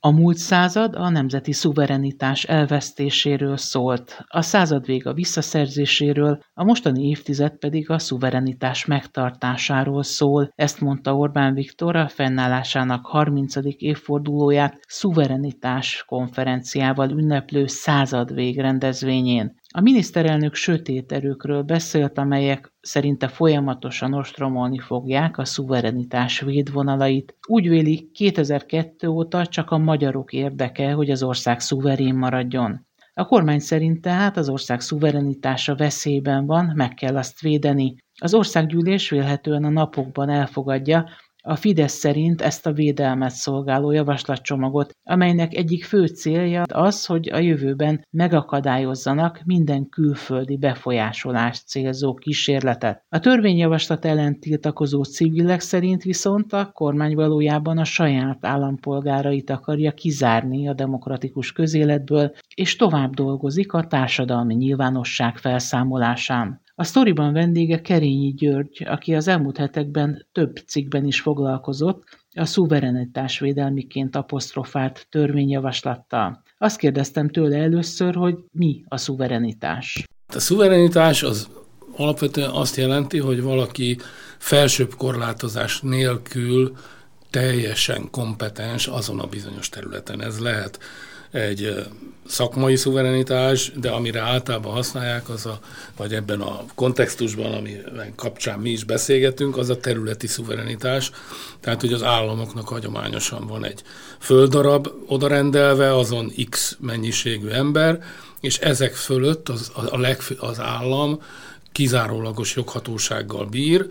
A múlt század a nemzeti szuverenitás elvesztéséről szólt, a század vég a visszaszerzéséről, a mostani évtized pedig a szuverenitás megtartásáról szól, ezt mondta Orbán Viktor a fennállásának 30. évfordulóját szuverenitás konferenciával ünneplő századvég rendezvényén. A miniszterelnök sötét erőkről beszélt, amelyek szerinte folyamatosan ostromolni fogják a szuverenitás védvonalait. Úgy véli, 2002 óta csak a magyarok érdeke, hogy az ország szuverén maradjon. A kormány szerint tehát az ország szuverenitása veszélyben van, meg kell azt védeni. Az országgyűlés vélhetően a napokban elfogadja a Fidesz szerint ezt a védelmet szolgáló javaslatcsomagot, amelynek egyik fő célja az, hogy a jövőben megakadályozzanak minden külföldi befolyásolást célzó kísérletet. A törvényjavaslat ellen tiltakozó civilek szerint viszont a kormány valójában a saját állampolgárait akarja kizárni a demokratikus közéletből, és tovább dolgozik a társadalmi nyilvánosság felszámolásán. A sztoriban vendége Kerényi György, aki az elmúlt hetekben több cikkben is foglalkozott a szuverenitás védelmiként apostrofált törvényjavaslattal. Azt kérdeztem tőle először, hogy mi a szuverenitás. A szuverenitás az alapvetően azt jelenti, hogy valaki felsőbb korlátozás nélkül teljesen kompetens azon a bizonyos területen. Ez lehet egy szakmai szuverenitás, de amire általában használják, az a, vagy ebben a kontextusban, ami kapcsán mi is beszélgetünk, az a területi szuverenitás. Tehát, hogy az államoknak hagyományosan van egy földdarab odarendelve, azon X mennyiségű ember, és ezek fölött az, a legfő, az állam kizárólagos joghatósággal bír,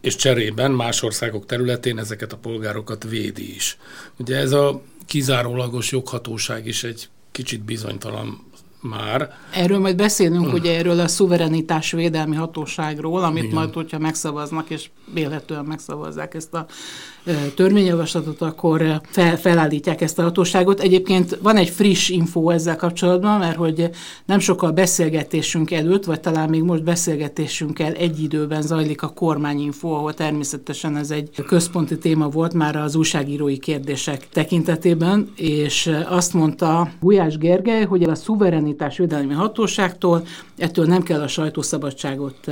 és cserében más országok területén ezeket a polgárokat védi is. Ugye ez a kizárólagos joghatóság is egy kicsit bizonytalan már. Erről majd beszélünk, ugye erről a szuverenitás védelmi hatóságról, amit Igen. majd, hogyha megszavaznak, és véletlenül megszavazzák ezt a törvényjavaslatot, akkor fel, felállítják ezt a hatóságot. Egyébként van egy friss info ezzel kapcsolatban, mert hogy nem sokkal beszélgetésünk előtt, vagy talán még most beszélgetésünkkel egy időben zajlik a kormányinfo, ahol természetesen ez egy központi téma volt már az újságírói kérdések tekintetében, és azt mondta Gulyás Gergely, hogy a szuverenitás védelmi hatóságtól ettől nem kell a sajtószabadságot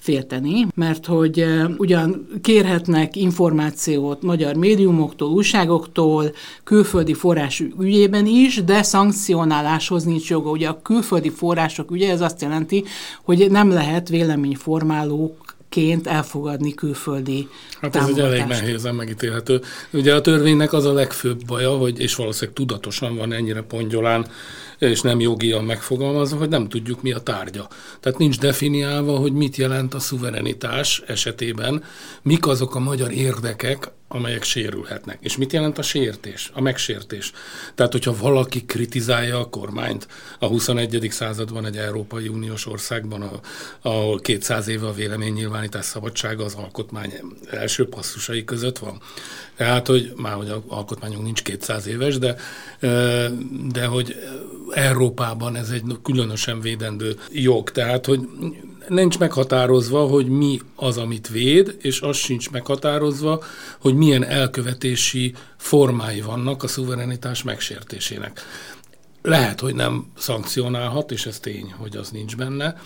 félteni, mert hogy ugyan kérhetnek információt magyar médiumoktól, újságoktól, külföldi forrás ügyében is, de szankcionáláshoz nincs joga. Ugye a külföldi források ügye ez azt jelenti, hogy nem lehet véleményformálók ként elfogadni külföldi Hát ez egy elég nehézen megítélhető. Ugye a törvénynek az a legfőbb baja, hogy, és valószínűleg tudatosan van ennyire pongyolán és nem jogian megfogalmazva, hogy nem tudjuk mi a tárgya. Tehát nincs definiálva, hogy mit jelent a szuverenitás esetében, mik azok a magyar érdekek, amelyek sérülhetnek. És mit jelent a sértés, a megsértés? Tehát, hogyha valaki kritizálja a kormányt a 21. században egy Európai Uniós országban, ahol 200 éve a véleménynyilvánítás szabadsága az alkotmány első passzusai között van. Tehát, hogy már hogy a alkotmányunk nincs 200 éves, de, de hogy Európában ez egy különösen védendő jog. Tehát, hogy nincs meghatározva, hogy mi az, amit véd, és az sincs meghatározva, hogy milyen elkövetési formái vannak a szuverenitás megsértésének. Lehet, hogy nem szankcionálhat, és ez tény, hogy az nincs benne,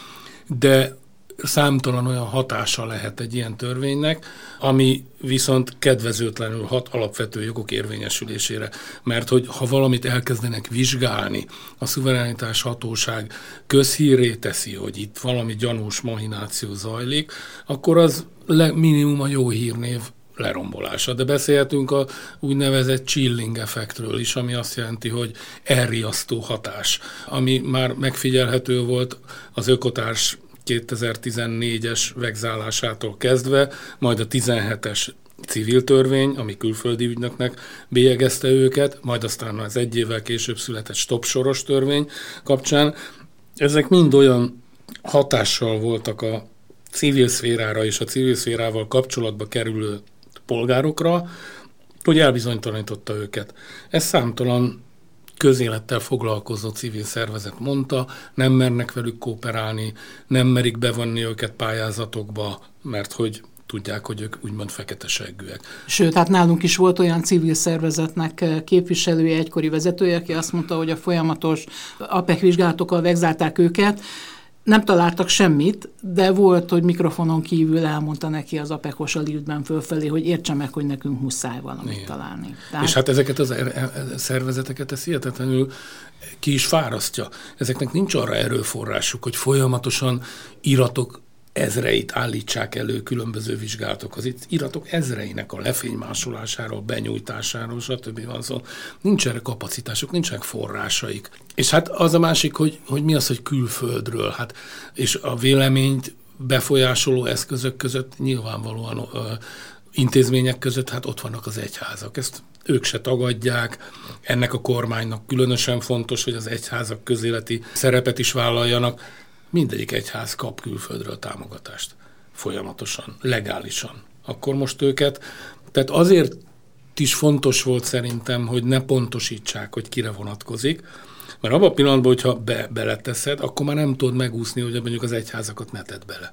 de számtalan olyan hatása lehet egy ilyen törvénynek, ami viszont kedvezőtlenül hat alapvető jogok érvényesülésére. Mert hogy ha valamit elkezdenek vizsgálni, a szuverenitás hatóság közhírré teszi, hogy itt valami gyanús mahináció zajlik, akkor az minimum a jó hírnév lerombolása. De beszélhetünk a úgynevezett chilling effektről is, ami azt jelenti, hogy elriasztó hatás, ami már megfigyelhető volt az ökotárs 2014-es vegzálásától kezdve, majd a 17-es civil törvény, ami külföldi ügynöknek bélyegezte őket, majd aztán az egy évvel később született stop soros törvény kapcsán, Ezek mind olyan hatással voltak a civil szférára és a civil szférával kapcsolatba kerülő polgárokra, hogy elbizonytalanította őket. Ez számtalan közélettel foglalkozó civil szervezet mondta, nem mernek velük kooperálni, nem merik bevonni őket pályázatokba, mert hogy tudják, hogy ők úgymond fekete seggűek. Sőt, hát nálunk is volt olyan civil szervezetnek képviselője, egykori vezetője, aki azt mondta, hogy a folyamatos APEC vizsgálatokkal vegzálták őket, nem találtak semmit, de volt, hogy mikrofonon kívül elmondta neki az apekos a liftben fölfelé, hogy értse meg, hogy nekünk muszáj valamit Igen. találni. Tehát... És hát ezeket az er- e- szervezeteket ez hihetetlenül ki is fárasztja. Ezeknek nincs arra erőforrásuk, hogy folyamatosan iratok ezreit állítsák elő különböző vizsgálatok. Az itt iratok ezreinek a lefénymásolásáról, benyújtásáról, stb. van szó. Nincs erre kapacitásuk, nincsenek forrásaik. És hát az a másik, hogy, hogy mi az, hogy külföldről, hát, és a véleményt befolyásoló eszközök között nyilvánvalóan ö, intézmények között, hát ott vannak az egyházak. Ezt ők se tagadják. Ennek a kormánynak különösen fontos, hogy az egyházak közéleti szerepet is vállaljanak mindegyik egyház kap külföldről támogatást folyamatosan, legálisan. Akkor most őket, tehát azért is fontos volt szerintem, hogy ne pontosítsák, hogy kire vonatkozik, mert abban a pillanatban, hogyha be, beleteszed, akkor már nem tudod megúszni, hogy mondjuk az egyházakat ne tedd bele.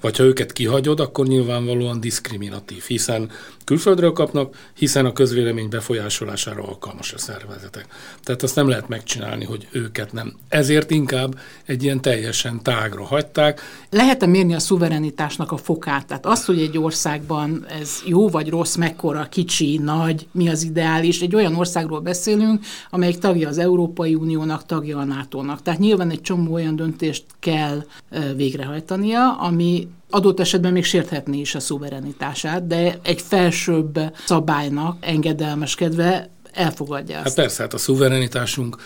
Vagy ha őket kihagyod, akkor nyilvánvalóan diszkriminatív, hiszen külföldről kapnak, hiszen a közvélemény befolyásolására alkalmas a szervezetek. Tehát azt nem lehet megcsinálni, hogy őket nem. Ezért inkább egy ilyen teljesen tágra hagyták. Lehet-e mérni a szuverenitásnak a fokát? Tehát az, hogy egy országban ez jó vagy rossz, mekkora, kicsi, nagy, mi az ideális, egy olyan országról beszélünk, amelyik tagja az Európai Uniónak, tagja a NATO-nak. Tehát nyilván egy csomó olyan döntést kell végrehajtania, ami adott esetben még sérthetné is a szuverenitását, de egy felsőbb szabálynak engedelmeskedve elfogadja ezt. Hát persze, hát a szuverenitásunk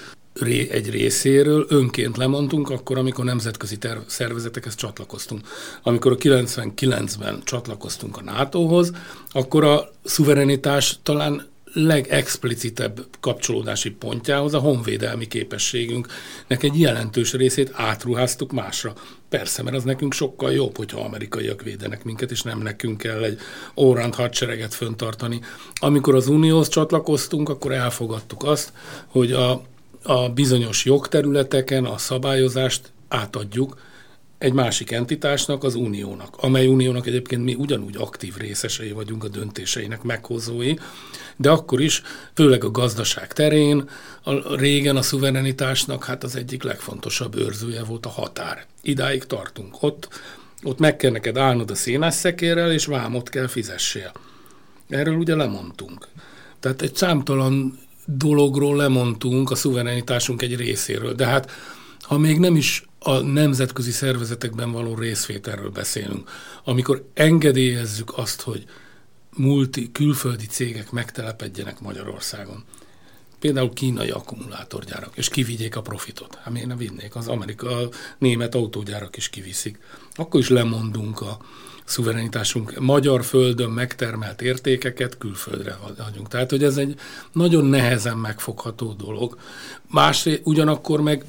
egy részéről önként lemondtunk, akkor, amikor nemzetközi terv- szervezetekhez csatlakoztunk. Amikor a 99-ben csatlakoztunk a NATO-hoz, akkor a szuverenitás talán legexplicitebb kapcsolódási pontjához, a honvédelmi képességünknek egy jelentős részét átruháztuk másra. Persze, mert az nekünk sokkal jobb, hogyha amerikaiak védenek minket, és nem nekünk kell egy órand hadsereget föntartani. Amikor az Unióhoz csatlakoztunk, akkor elfogadtuk azt, hogy a, a bizonyos jogterületeken a szabályozást átadjuk, egy másik entitásnak, az uniónak, amely uniónak egyébként mi ugyanúgy aktív részesei vagyunk a döntéseinek meghozói, de akkor is, főleg a gazdaság terén, a, régen a szuverenitásnak hát az egyik legfontosabb őrzője volt a határ. Idáig tartunk. Ott, ott meg kell neked állnod a szénásszekérrel, és vámot kell fizessél. Erről ugye lemondtunk. Tehát egy számtalan dologról lemondtunk a szuverenitásunk egy részéről. De hát, ha még nem is a nemzetközi szervezetekben való részvételről beszélünk, amikor engedélyezzük azt, hogy multi, külföldi cégek megtelepedjenek Magyarországon. Például kínai akkumulátorgyárak, és kivigyék a profitot. Hát miért ne vinnék? Az amerika, a német autógyárak is kiviszik. Akkor is lemondunk a szuverenitásunk. Magyar földön megtermelt értékeket külföldre hagyunk. Tehát, hogy ez egy nagyon nehezen megfogható dolog. Másrészt ugyanakkor meg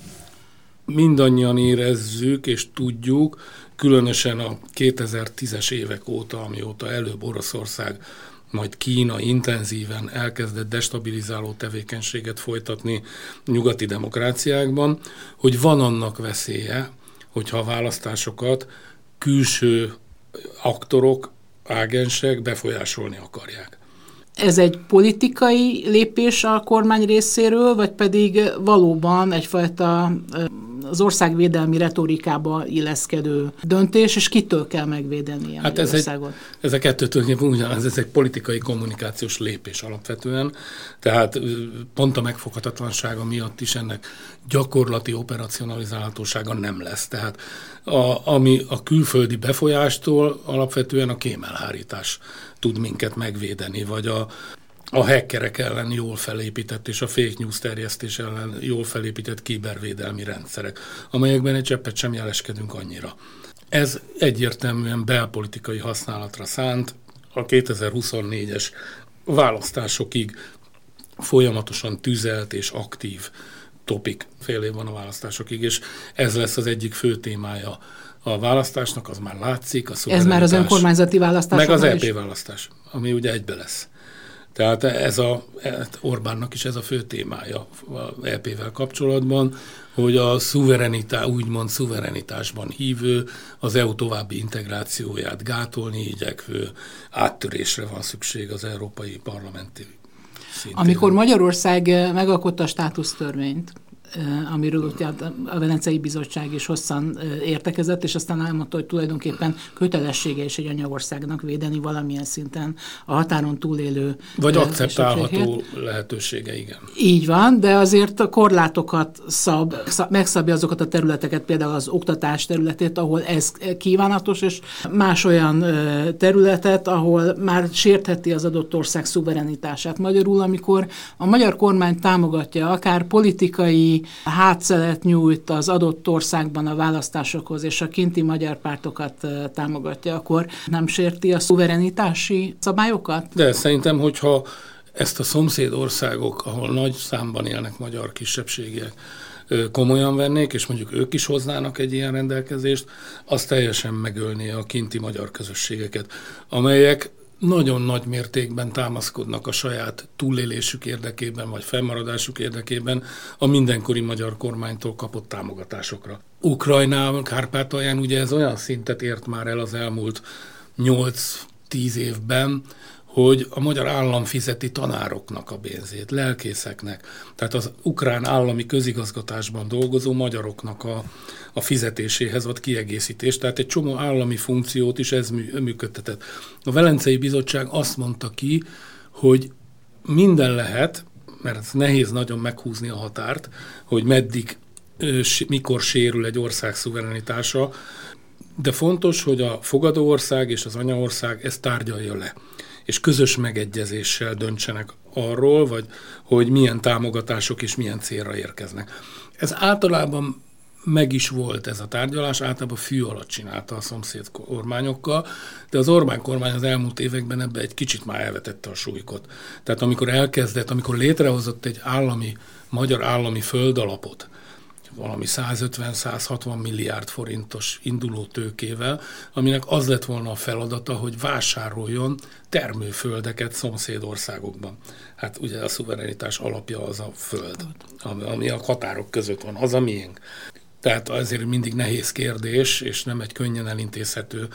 mindannyian érezzük és tudjuk, különösen a 2010-es évek óta, amióta előbb Oroszország, majd Kína intenzíven elkezdett destabilizáló tevékenységet folytatni nyugati demokráciákban, hogy van annak veszélye, hogyha a választásokat külső aktorok, ágensek befolyásolni akarják. Ez egy politikai lépés a kormány részéről, vagy pedig valóban egyfajta az országvédelmi retorikába illeszkedő döntés, és kitől kell megvédeni hát ez? Egy, ez a kettő tulajdonképpen ugyanaz, ez egy politikai kommunikációs lépés alapvetően, tehát pont a megfoghatatlansága miatt is ennek gyakorlati operacionalizálhatósága nem lesz. Tehát a, ami a külföldi befolyástól alapvetően a kémelhárítás tud minket megvédeni, vagy a, a hackerek ellen jól felépített és a fake news terjesztés ellen jól felépített kibervédelmi rendszerek, amelyekben egy cseppet sem jeleskedünk annyira. Ez egyértelműen belpolitikai használatra szánt, a 2024-es választásokig folyamatosan tüzelt és aktív topik, fél év van a választásokig, és ez lesz az egyik fő témája a választásnak, az már látszik. A ez már az önkormányzati választás? Meg az EP is? választás, ami ugye egybe lesz. Tehát ez a, Orbánnak is ez a fő témája a EP-vel kapcsolatban, hogy a szuverenitás, úgymond szuverenitásban hívő, az EU további integrációját gátolni igyekvő áttörésre van szükség az európai parlamenti Szintén. Amikor Magyarország megalkotta a státusztörvényt, amiről ugye a Velencei Bizottság is hosszan értekezett, és aztán elmondta, hogy tulajdonképpen kötelessége is egy anyagországnak védeni valamilyen szinten a határon túlélő Vagy akceptálható lehetősége, igen. Így van, de azért a korlátokat szab, szab, megszabja azokat a területeket, például az oktatás területét, ahol ez kívánatos, és más olyan területet, ahol már sértheti az adott ország szuverenitását. Magyarul, amikor a magyar kormány támogatja akár politikai hátszelet nyújt az adott országban a választásokhoz, és a kinti magyar pártokat támogatja, akkor nem sérti a szuverenitási szabályokat? De szerintem, hogyha ezt a szomszéd országok, ahol nagy számban élnek magyar kisebbségek, komolyan vennék, és mondjuk ők is hoznának egy ilyen rendelkezést, az teljesen megölné a kinti magyar közösségeket, amelyek nagyon nagy mértékben támaszkodnak a saját túlélésük érdekében, vagy fennmaradásuk érdekében a mindenkori magyar kormánytól kapott támogatásokra. Ukrajnában, Kárpátalján ugye ez olyan szintet ért már el az elmúlt 8-10 évben, hogy a magyar állam fizeti tanároknak a pénzét, lelkészeknek, tehát az ukrán állami közigazgatásban dolgozó magyaroknak a, a fizetéséhez ad kiegészítés, tehát egy csomó állami funkciót is ez működtetett. A Velencei Bizottság azt mondta ki, hogy minden lehet, mert nehéz nagyon meghúzni a határt, hogy meddig, mikor sérül egy ország szuverenitása, de fontos, hogy a fogadó ország és az anyaország ezt tárgyalja le és közös megegyezéssel döntsenek arról, vagy hogy milyen támogatások és milyen célra érkeznek. Ez általában meg is volt ez a tárgyalás, általában fű alatt csinálta a szomszéd kormányokkal, de az Orbán kormány az elmúlt években ebbe egy kicsit már elvetette a súlykot. Tehát amikor elkezdett, amikor létrehozott egy állami, magyar állami földalapot, valami 150-160 milliárd forintos induló tőkével, aminek az lett volna a feladata, hogy vásároljon termőföldeket szomszédországokban. Hát ugye a szuverenitás alapja az a föld, ami a határok között van, az a miénk. Tehát azért mindig nehéz kérdés, és nem egy könnyen elintézhető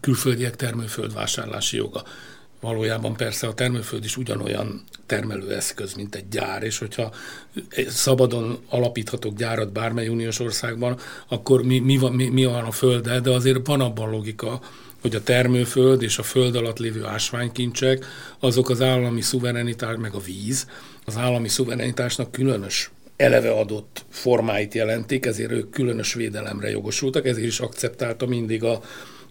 külföldiek termőföld vásárlási joga. Valójában persze a termőföld is ugyanolyan termelőeszköz, mint egy gyár, és hogyha szabadon alapíthatok gyárat bármely uniós országban, akkor mi, mi, van, mi, mi van a földdel, de azért van abban logika, hogy a termőföld és a föld alatt lévő ásványkincsek, azok az állami szuverenitás, meg a víz, az állami szuverenitásnak különös eleve adott formáit jelentik, ezért ők különös védelemre jogosultak, ezért is akceptálta mindig a,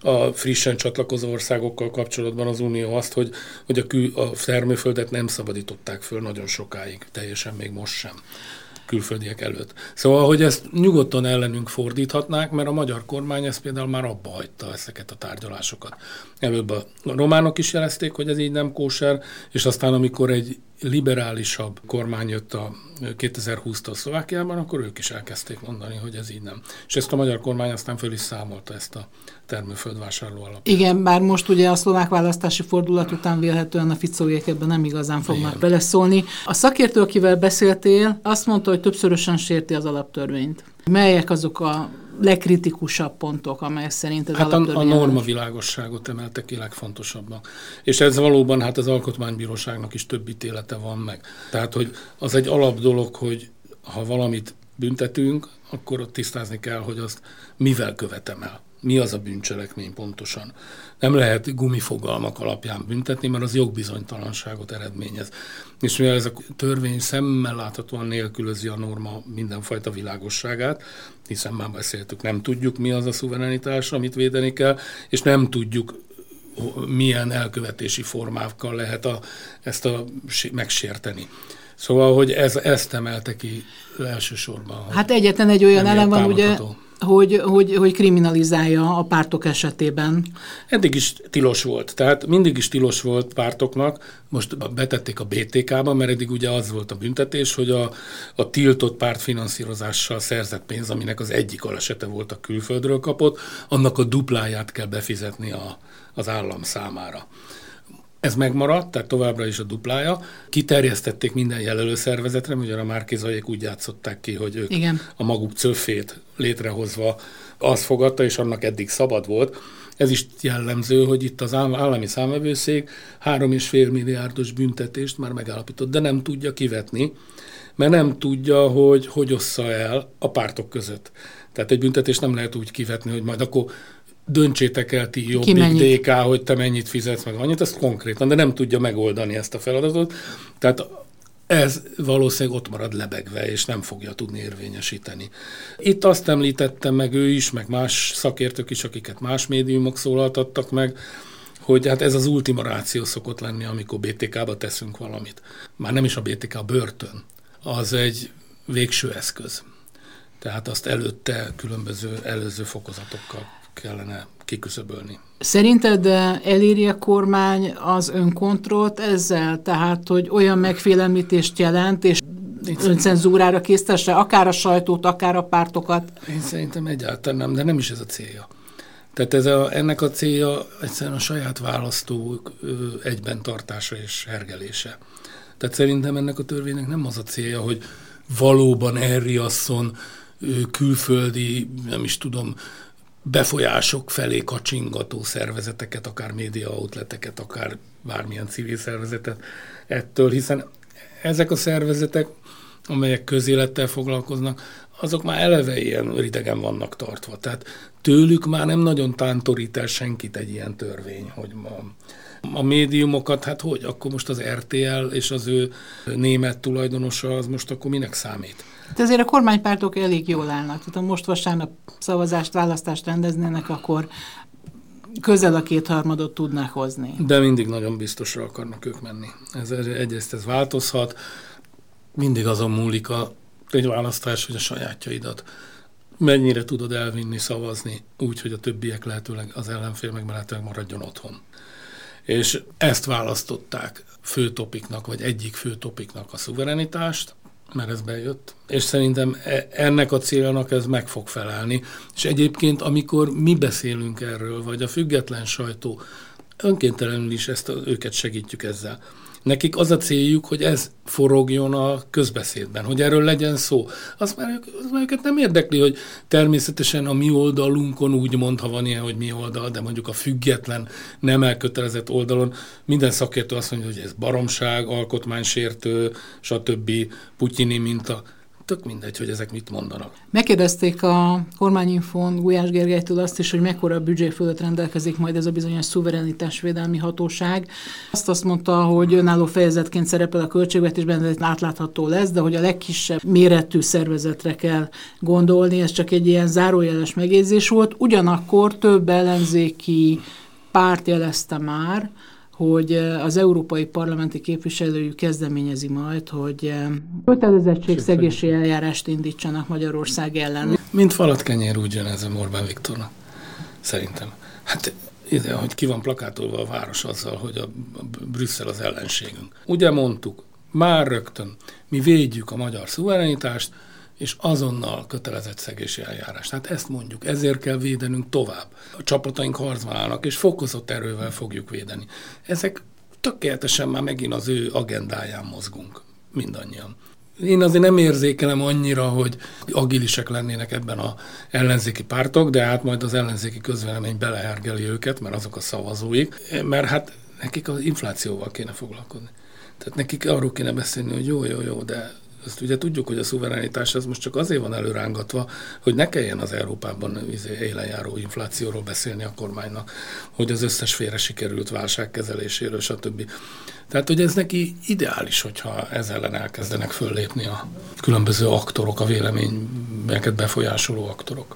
a frissen csatlakozó országokkal kapcsolatban az Unió azt, hogy, hogy a, kül, a termőföldet nem szabadították föl nagyon sokáig, teljesen még most sem külföldiek előtt. Szóval, hogy ezt nyugodtan ellenünk fordíthatnák, mert a magyar kormány ezt például már abba hagyta ezeket a tárgyalásokat. Előbb a románok is jelezték, hogy ez így nem kóser, és aztán amikor egy liberálisabb kormány jött a 2020-tól Szlovákiában, akkor ők is elkezdték mondani, hogy ez így nem. És ezt a magyar kormány aztán föl is számolta ezt a termőföldvásárló alapján. Igen, bár most ugye a szlovák választási fordulat után vélhetően a ficóiek ebben nem igazán fognak Igen. beleszólni. A szakértő, akivel beszéltél, azt mondta, hogy többszörösen sérti az alaptörvényt. Melyek azok a legkritikusabb pontok, amelyek szerint az hát a, a norma világosságot emelte ki legfontosabbnak. És ez valóban hát az alkotmánybíróságnak is több ítélete van meg. Tehát, hogy az egy alap dolog, hogy ha valamit büntetünk, akkor ott tisztázni kell, hogy azt mivel követem el mi az a bűncselekmény pontosan. Nem lehet gumifogalmak alapján büntetni, mert az jogbizonytalanságot eredményez. És mivel ez a törvény szemmel láthatóan nélkülözi a norma mindenfajta világosságát, hiszen már beszéltük, nem tudjuk, mi az a szuverenitás, amit védeni kell, és nem tudjuk, milyen elkövetési formákkal lehet a, ezt a megsérteni. Szóval, hogy ez, ezt emelte ki elsősorban. Hát egyetlen egy olyan elem van, ugye, hogy, hogy, hogy kriminalizálja a pártok esetében. Eddig is tilos volt, tehát mindig is tilos volt pártoknak, most betették a BTK-ba, mert eddig ugye az volt a büntetés, hogy a, a tiltott pártfinanszírozással szerzett pénz, aminek az egyik alesete volt a külföldről kapott, annak a dupláját kell befizetni a, az állam számára. Ez megmaradt, tehát továbbra is a duplája. Kiterjesztették minden jelölőszervezetre, ugye a Márkizaiek úgy játszották ki, hogy ők Igen. a maguk cöffét létrehozva azt fogadta, és annak eddig szabad volt. Ez is jellemző, hogy itt az állami számvevőszék 3,5 milliárdos büntetést már megállapított, de nem tudja kivetni, mert nem tudja, hogy hogy ossza el a pártok között. Tehát egy büntetést nem lehet úgy kivetni, hogy majd akkor döntsétek el ti jobbik DK, hogy te mennyit fizetsz meg annyit, ezt konkrétan, de nem tudja megoldani ezt a feladatot. Tehát ez valószínűleg ott marad lebegve, és nem fogja tudni érvényesíteni. Itt azt említettem meg ő is, meg más szakértők is, akiket más médiumok szólaltattak meg, hogy hát ez az ultima ráció szokott lenni, amikor BTK-ba teszünk valamit. Már nem is a BTK, a börtön. Az egy végső eszköz. Tehát azt előtte különböző előző fokozatokkal kellene kiküszöbölni. Szerinted eléri a kormány az önkontrollt ezzel? Tehát, hogy olyan megfélemlítést jelent, és öncenzúrára késztesse akár a sajtót, akár a pártokat? Én szerintem egyáltalán nem, de nem is ez a célja. Tehát ez a, ennek a célja egyszerűen a saját választók egyben tartása és hergelése. Tehát szerintem ennek a törvénynek nem az a célja, hogy valóban elriasszon külföldi, nem is tudom, befolyások felé kacsingató szervezeteket, akár média outleteket, akár bármilyen civil szervezetet ettől, hiszen ezek a szervezetek, amelyek közélettel foglalkoznak, azok már eleve ilyen ridegen vannak tartva. Tehát tőlük már nem nagyon tántorít el senkit egy ilyen törvény, hogy ma a médiumokat, hát hogy, akkor most az RTL és az ő német tulajdonosa, az most akkor minek számít? De azért a kormánypártok elég jól állnak. Tehát ha most vasárnap szavazást, választást rendeznének, akkor közel a kétharmadot tudnak hozni. De mindig nagyon biztosra akarnak ők menni. Ez, egyrészt ez változhat, mindig azon múlik a, egy választás, hogy a sajátjaidat mennyire tudod elvinni, szavazni, úgy, hogy a többiek lehetőleg, az ellenfél meg lehetőleg maradjon otthon. És ezt választották fő topiknak, vagy egyik fő topiknak a szuverenitást, mert ez bejött, és szerintem e, ennek a célnak ez meg fog felelni. És egyébként, amikor mi beszélünk erről, vagy a független sajtó, önkéntelenül is ezt őket segítjük ezzel. Nekik az a céljuk, hogy ez forogjon a közbeszédben, hogy erről legyen szó. Azt már, az már őket nem érdekli, hogy természetesen a mi oldalunkon úgy mond, ha van ilyen, hogy mi oldal, de mondjuk a független, nem elkötelezett oldalon minden szakértő azt mondja, hogy ez baromság, alkotmánysértő, stb. putyini minta tök mindegy, hogy ezek mit mondanak. Megkérdezték a kormányinfon Gulyás Gergelytől azt is, hogy mekkora büdzsé fölött rendelkezik majd ez a bizonyos szuverenitásvédelmi hatóság. Azt azt mondta, hogy önálló fejezetként szerepel a költségvetésben, ez átlátható lesz, de hogy a legkisebb méretű szervezetre kell gondolni, ez csak egy ilyen zárójeles megjegyzés volt. Ugyanakkor több ellenzéki párt jelezte már, hogy az európai parlamenti képviselőjük kezdeményezi majd, hogy kötelezettségszegési eljárást indítsanak Magyarország ellen. Mint falat kenyér úgy jön ez a Orbán Viktornak, szerintem. Hát ide, hogy ki van plakátolva a város azzal, hogy a, a Brüsszel az ellenségünk. Ugye mondtuk, már rögtön, mi védjük a magyar szuverenitást, és azonnal szegési eljárás. Tehát ezt mondjuk, ezért kell védenünk tovább. A csapataink harcban állnak, és fokozott erővel fogjuk védeni. Ezek tökéletesen már megint az ő agendáján mozgunk, mindannyian. Én azért nem érzékelem annyira, hogy agilisek lennének ebben a ellenzéki pártok, de hát majd az ellenzéki közvélemény belehergeli őket, mert azok a szavazóik, mert hát nekik az inflációval kéne foglalkozni. Tehát nekik arról kéne beszélni, hogy jó, jó, jó, de ezt ugye tudjuk, hogy a szuverenitás az most csak azért van előrángatva, hogy ne kelljen az Európában izé élenjáró inflációról beszélni a kormánynak, hogy az összes félre sikerült válság kezeléséről, stb. Tehát, hogy ez neki ideális, hogyha ez ellen elkezdenek föllépni a különböző aktorok, a véleményeket befolyásoló aktorok.